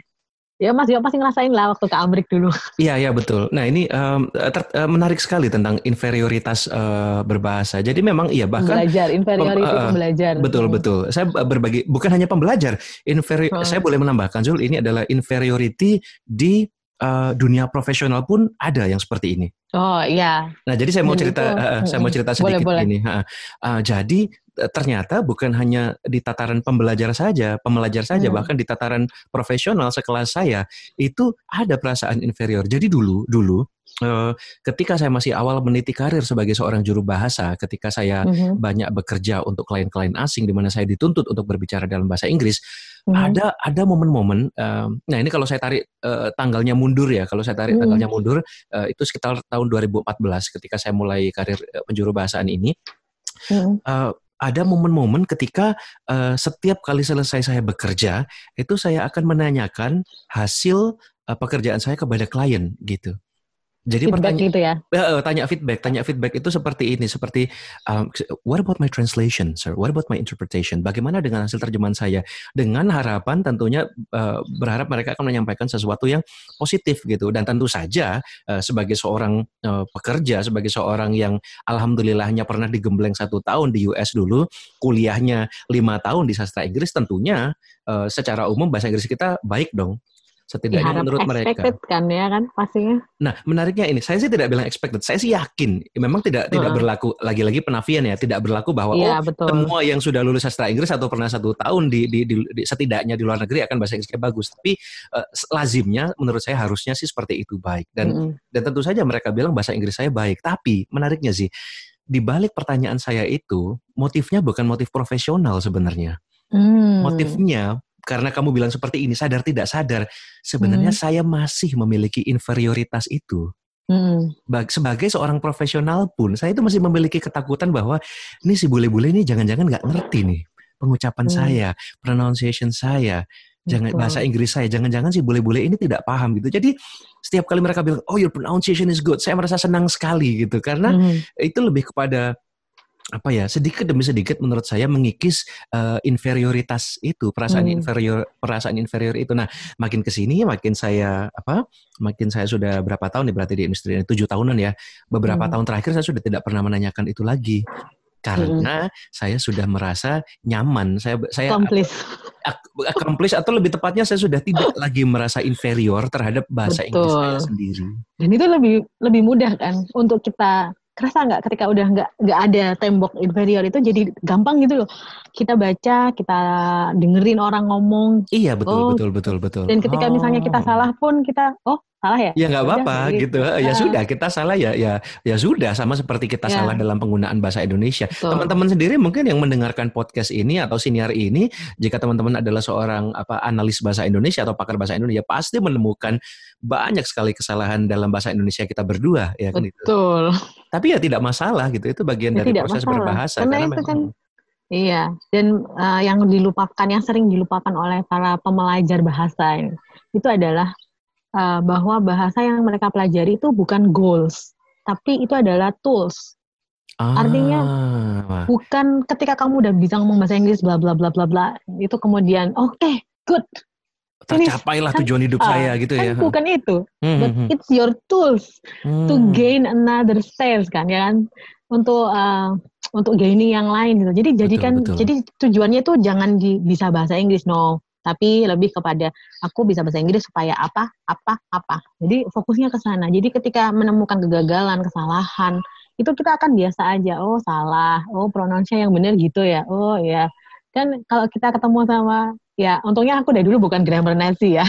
Ya Mas juga pasti ngerasain lah waktu ke Amrik dulu. Iya iya betul. Nah ini um, ter, uh, menarik sekali tentang inferioritas uh, berbahasa. Jadi memang iya bahkan belajar inferioritas pem, uh, pembelajar. Betul hmm. betul. Saya berbagi bukan hanya pembelajar. Inferi hmm. saya boleh menambahkan Zul ini adalah inferiority di uh, dunia profesional pun ada yang seperti ini. Oh iya. Nah jadi saya mau cerita uh, saya mau cerita sedikit boleh, boleh. ini. Uh, uh, jadi Eh, ternyata bukan hanya di tataran pembelajar saja, pembelajar saja, hmm. bahkan di tataran profesional sekelas saya itu ada perasaan inferior. Jadi dulu, dulu uh, ketika saya masih awal meniti karir sebagai seorang juru bahasa, ketika saya hmm. banyak bekerja untuk klien-klien asing di mana saya dituntut untuk berbicara dalam bahasa Inggris, hmm. ada ada momen-momen. Uh, nah ini kalau saya tarik uh, tanggalnya mundur ya, kalau saya tarik hmm. tanggalnya mundur uh, itu sekitar tahun 2014 ketika saya mulai karir uh, penjuru bahasaan ini. Hmm. Uh, ada momen-momen ketika uh, setiap kali selesai saya bekerja itu saya akan menanyakan hasil uh, pekerjaan saya kepada klien gitu. Jadi pertanyaan gitu ya. Uh, tanya feedback, tanya feedback itu seperti ini, seperti um, what about my translation, sir? What about my interpretation? Bagaimana dengan hasil terjemahan saya? Dengan harapan tentunya uh, berharap mereka akan menyampaikan sesuatu yang positif gitu. Dan tentu saja uh, sebagai seorang uh, pekerja, sebagai seorang yang alhamdulillahnya pernah digembleng satu tahun di US dulu, kuliahnya lima tahun di sastra Inggris, tentunya uh, secara umum bahasa Inggris kita baik dong setidaknya Diharap menurut mereka. kan ya kan pastinya. Nah menariknya ini, saya sih tidak bilang expected, saya sih yakin, memang tidak uh. tidak berlaku lagi-lagi penafian ya, tidak berlaku bahwa ya, oh betul. semua yang sudah lulus sastra Inggris atau pernah satu tahun di, di, di, di setidaknya di luar negeri akan bahasa Inggrisnya bagus, tapi uh, lazimnya menurut saya harusnya sih seperti itu baik dan mm -hmm. dan tentu saja mereka bilang bahasa Inggris saya baik, tapi menariknya sih di balik pertanyaan saya itu motifnya bukan motif profesional sebenarnya. Hmm. Motifnya karena kamu bilang seperti ini sadar tidak sadar sebenarnya hmm. saya masih memiliki inferioritas itu. Hmm. Sebagai seorang profesional pun saya itu masih memiliki ketakutan bahwa ini si bule-bule ini jangan-jangan nggak ngerti nih pengucapan hmm. saya, pronunciation saya, jangan Betul. bahasa Inggris saya, jangan-jangan si bule-bule ini tidak paham gitu. Jadi setiap kali mereka bilang, oh your pronunciation is good, saya merasa senang sekali gitu karena hmm. itu lebih kepada apa ya sedikit demi sedikit menurut saya mengikis uh, inferioritas itu perasaan hmm. inferior perasaan inferior itu nah makin ke sini makin saya apa makin saya sudah berapa tahun nih berarti di industri ini tujuh tahunan ya beberapa hmm. tahun terakhir saya sudah tidak pernah menanyakan itu lagi karena hmm. saya sudah merasa nyaman saya saya accomplish accomplish atau lebih tepatnya saya sudah tidak lagi merasa inferior terhadap bahasa Betul. Inggris saya sendiri dan itu lebih lebih mudah kan untuk kita kerasa nggak ketika udah nggak nggak ada tembok inferior itu jadi gampang gitu loh kita baca kita dengerin orang ngomong iya betul oh, betul betul betul dan ketika oh. misalnya kita oh. salah pun kita oh salah ya? Ya nggak apa-apa gitu. Ya uh, sudah kita salah ya ya ya sudah sama seperti kita ya. salah dalam penggunaan bahasa Indonesia. Teman-teman sendiri mungkin yang mendengarkan podcast ini atau siniar ini jika teman-teman adalah seorang apa analis bahasa Indonesia atau pakar bahasa Indonesia pasti menemukan banyak sekali kesalahan dalam bahasa Indonesia kita berdua ya kan betul. Tapi ya tidak masalah gitu. Itu bagian ya, dari proses masalah. berbahasa karena, karena itu memang, kan Iya, dan uh, yang dilupakan, yang sering dilupakan oleh para pemelajar bahasa ini, itu adalah uh, bahwa bahasa yang mereka pelajari itu bukan goals, tapi itu adalah tools. Ah. Artinya bukan ketika kamu udah bisa ngomong bahasa Inggris bla bla bla bla bla itu kemudian oke okay, good tercapailah tujuan hidup uh, saya gitu kan ya. Bukan itu, hmm, but hmm, hmm. it's your tools hmm. to gain another sales kan ya kan untuk uh, untuk gaining yang lain gitu. Jadi jadikan betul. jadi tujuannya itu jangan di, bisa bahasa Inggris no, tapi lebih kepada aku bisa bahasa Inggris supaya apa apa apa. Jadi fokusnya ke sana. Jadi ketika menemukan kegagalan, kesalahan, itu kita akan biasa aja. Oh, salah. Oh, pronounce-nya yang benar gitu ya. Oh, ya. Kan kalau kita ketemu sama ya untungnya aku dari dulu bukan grammar Nazi ya.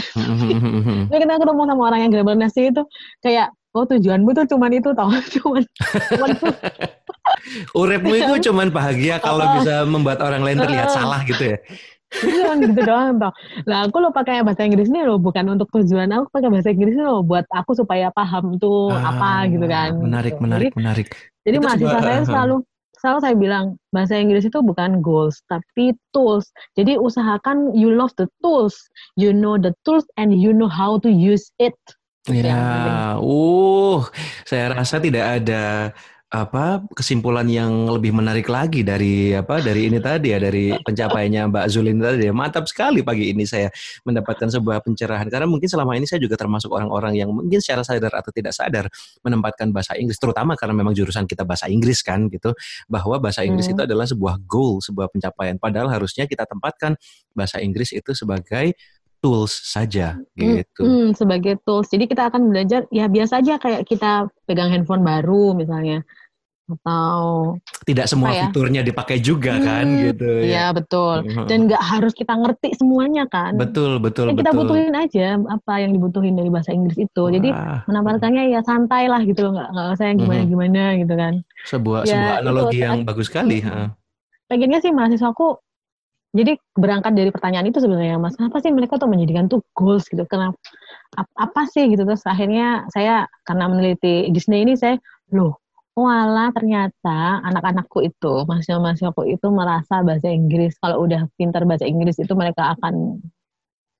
Tapi kita ketemu sama orang yang grammar Nazi itu kayak oh tujuanmu tuh cuman itu tau cuman, cuman urepmu itu cuman bahagia kalau bisa membuat orang lain terlihat salah gitu ya Iya gitu doang toh. Lah aku lo pakai bahasa Inggris ini lo bukan untuk tujuan aku pakai bahasa Inggris ini lo buat aku supaya paham tuh ah, apa gitu kan. Menarik, menarik, jadi, menarik. Jadi itu mahasiswa saya uh, selalu selalu saya bilang bahasa Inggris itu bukan goals tapi tools. Jadi usahakan you love the tools, you know the tools and you know how to use it. Ya, uh, saya rasa tidak ada apa kesimpulan yang lebih menarik lagi dari apa dari ini tadi ya dari pencapaiannya Mbak Zulin tadi ya. Mantap sekali pagi ini saya mendapatkan sebuah pencerahan. Karena mungkin selama ini saya juga termasuk orang-orang yang mungkin secara sadar atau tidak sadar menempatkan bahasa Inggris terutama karena memang jurusan kita bahasa Inggris kan gitu. Bahwa bahasa Inggris hmm. itu adalah sebuah goal sebuah pencapaian. Padahal harusnya kita tempatkan bahasa Inggris itu sebagai tools saja gitu. Hmm, sebagai tools. Jadi kita akan belajar ya biasa aja kayak kita pegang handphone baru misalnya atau tidak semua ya? fiturnya dipakai juga hmm, kan gitu ya. Iya betul. Dan nggak harus kita ngerti semuanya kan. Betul betul. Ya, kita betul. butuhin aja apa yang dibutuhin dari bahasa Inggris itu. Wah. Jadi menambahkannya ya santai lah gitu nggak nggak usah yang gimana gimana hmm. gitu kan. Sebuah ya, sebuah analogi itu, yang bagus sekali. Pengennya sih mahasiswaku jadi berangkat dari pertanyaan itu sebenarnya mas kenapa sih mereka tuh menjadikan tuh goals gitu? Kenapa apa sih gitu? Terus akhirnya saya karena meneliti Disney ini saya loh wala ternyata anak-anakku itu mahasiswa-mahasiswaku itu merasa bahasa Inggris. Kalau udah pintar bahasa Inggris itu mereka akan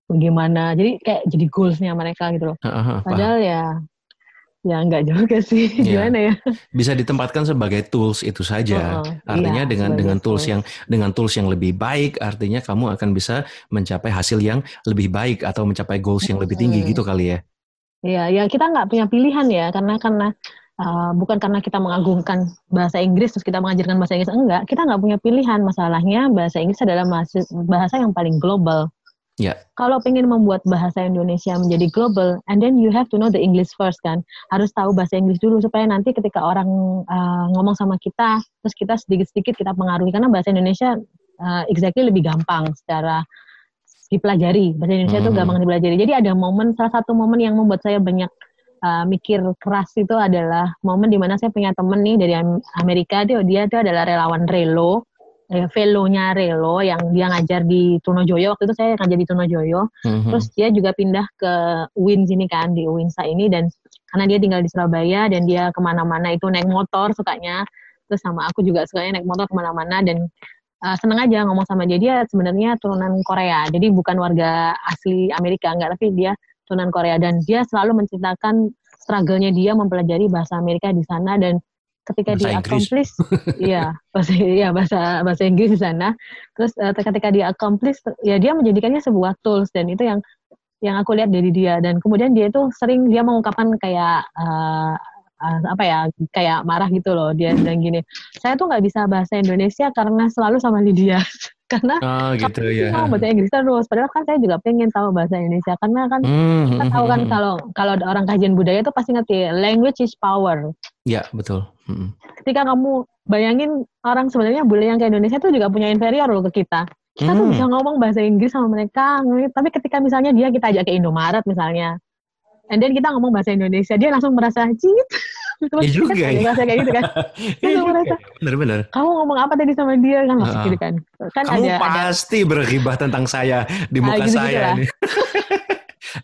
bagaimana? Jadi kayak jadi goalsnya mereka gitu loh. Padahal ya Ya enggak juga sih, ya. gimana ya? Bisa ditempatkan sebagai tools itu saja. Oh, artinya iya, dengan dengan tools, tools yang dengan tools yang lebih baik, artinya kamu akan bisa mencapai hasil yang lebih baik atau mencapai goals yang lebih tinggi hmm. gitu kali ya? Iya, ya kita nggak punya pilihan ya, karena karena uh, bukan karena kita mengagungkan bahasa Inggris terus kita mengajarkan bahasa Inggris enggak, kita nggak punya pilihan. Masalahnya bahasa Inggris adalah bahasa yang paling global. Yeah. Kalau pengen membuat bahasa Indonesia menjadi global, and then you have to know the English first kan, harus tahu bahasa Inggris dulu supaya nanti ketika orang uh, ngomong sama kita, terus kita sedikit-sedikit kita pengaruhi karena bahasa Indonesia uh, exactly lebih gampang secara dipelajari. Bahasa Indonesia itu mm -hmm. gampang dipelajari. Jadi ada momen, salah satu momen yang membuat saya banyak uh, mikir keras itu adalah momen di mana saya punya temen nih dari Amerika, dia dia itu adalah relawan Relo eh, velonya Relo yang dia ngajar di Trunojoyo waktu itu saya ngajar di Trunojoyo mm-hmm. terus dia juga pindah ke UIN sini kan di UINSA ini. Dan karena dia tinggal di Surabaya dan dia ke mana-mana itu naik motor sukanya. Terus sama aku juga sukanya naik motor ke mana-mana. Dan uh, seneng aja ngomong sama dia. Dia sebenarnya turunan Korea. Jadi bukan warga asli Amerika enggak. Tapi dia turunan Korea. Dan dia selalu menceritakan struggle-nya dia mempelajari bahasa Amerika di sana. Dan ketika bahasa dia accomplish iya bahasa ya bahasa bahasa Inggris di sana. Terus uh, ketika dia accomplish ya dia menjadikannya sebuah tools dan itu yang yang aku lihat dari dia. Dan kemudian dia itu sering dia mengungkapkan kayak uh, uh, apa ya kayak marah gitu loh. Dia bilang gini saya tuh nggak bisa bahasa Indonesia karena selalu sama Lydia. Karena oh, gitu, ya. mau bahasa Inggris terus. Padahal kan saya juga pengen tahu bahasa Indonesia karena kan hmm, kita tahu kan hmm, kalau kalau orang kajian budaya itu pasti ngerti language is power. Ya betul hmm. ketika kamu bayangin orang sebenarnya bule yang ke Indonesia itu juga punya inferior loh ke kita kita hmm. tuh bisa ngomong bahasa Inggris sama mereka tapi ketika misalnya dia kita ajak ke Indomaret misalnya and then kita ngomong bahasa Indonesia dia langsung merasa cit Iya juga ya. merasa kayak gitu kan Iya Langsung juga. merasa Bener-bener. kamu ngomong apa tadi sama dia kan masih Heeh. gitu kan kan Kamu ada ada pasti berghibah tentang saya di muka Ah, gitu-gitu saya lah. nih.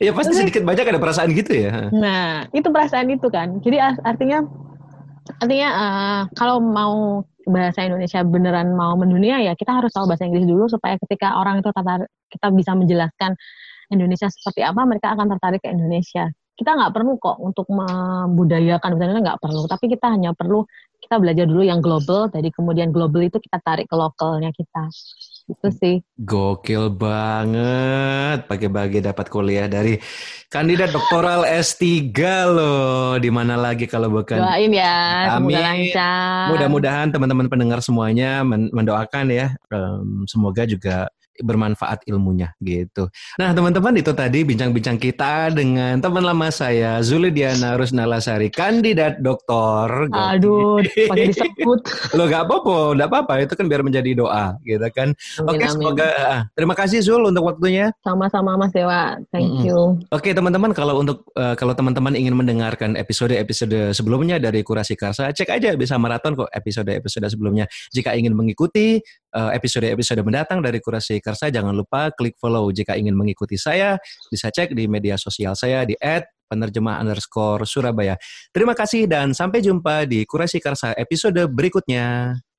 Iya pasti sedikit banyak ada perasaan gitu ya. Nah, itu perasaan itu kan. Jadi artinya artinya eh, kalau mau bahasa Indonesia beneran mau mendunia ya kita harus tahu bahasa Inggris dulu supaya ketika orang itu tertarik kita bisa menjelaskan Indonesia seperti apa mereka akan tertarik ke Indonesia. Kita nggak perlu kok untuk membudayakan Indonesia nggak perlu, tapi kita hanya perlu kita belajar dulu yang global, jadi kemudian global itu kita tarik ke lokalnya kita. Itu sih. Gokil banget. Pagi-pagi dapat kuliah dari kandidat doktoral S3 loh. Di mana lagi kalau bukan Doain ya, semoga Amin. lancar. Mudah-mudahan teman-teman pendengar semuanya men- mendoakan ya, em, semoga juga bermanfaat ilmunya gitu. Nah teman-teman itu tadi bincang-bincang kita dengan teman lama saya Zuli Diana Rusnalasari, kandidat doktor. Aduh, pakai disebut. Lo gak apa-apa, gak apa-apa. Itu kan biar menjadi doa gitu kan. Amin, Oke amin. semoga. ah, terima kasih Zul untuk waktunya. Sama-sama Mas Dewa, thank Mm-mm. you. Oke teman-teman kalau untuk eh, kalau teman-teman ingin mendengarkan episode-episode sebelumnya dari Kurasi Karsa, cek aja bisa maraton kok episode-episode sebelumnya. Jika ingin mengikuti episode-episode mendatang dari Kurasi Karsa, jangan lupa klik follow. Jika ingin mengikuti saya, bisa cek di media sosial saya di @penerjemah underscore Surabaya. Terima kasih dan sampai jumpa di Kurasi Karsa episode berikutnya.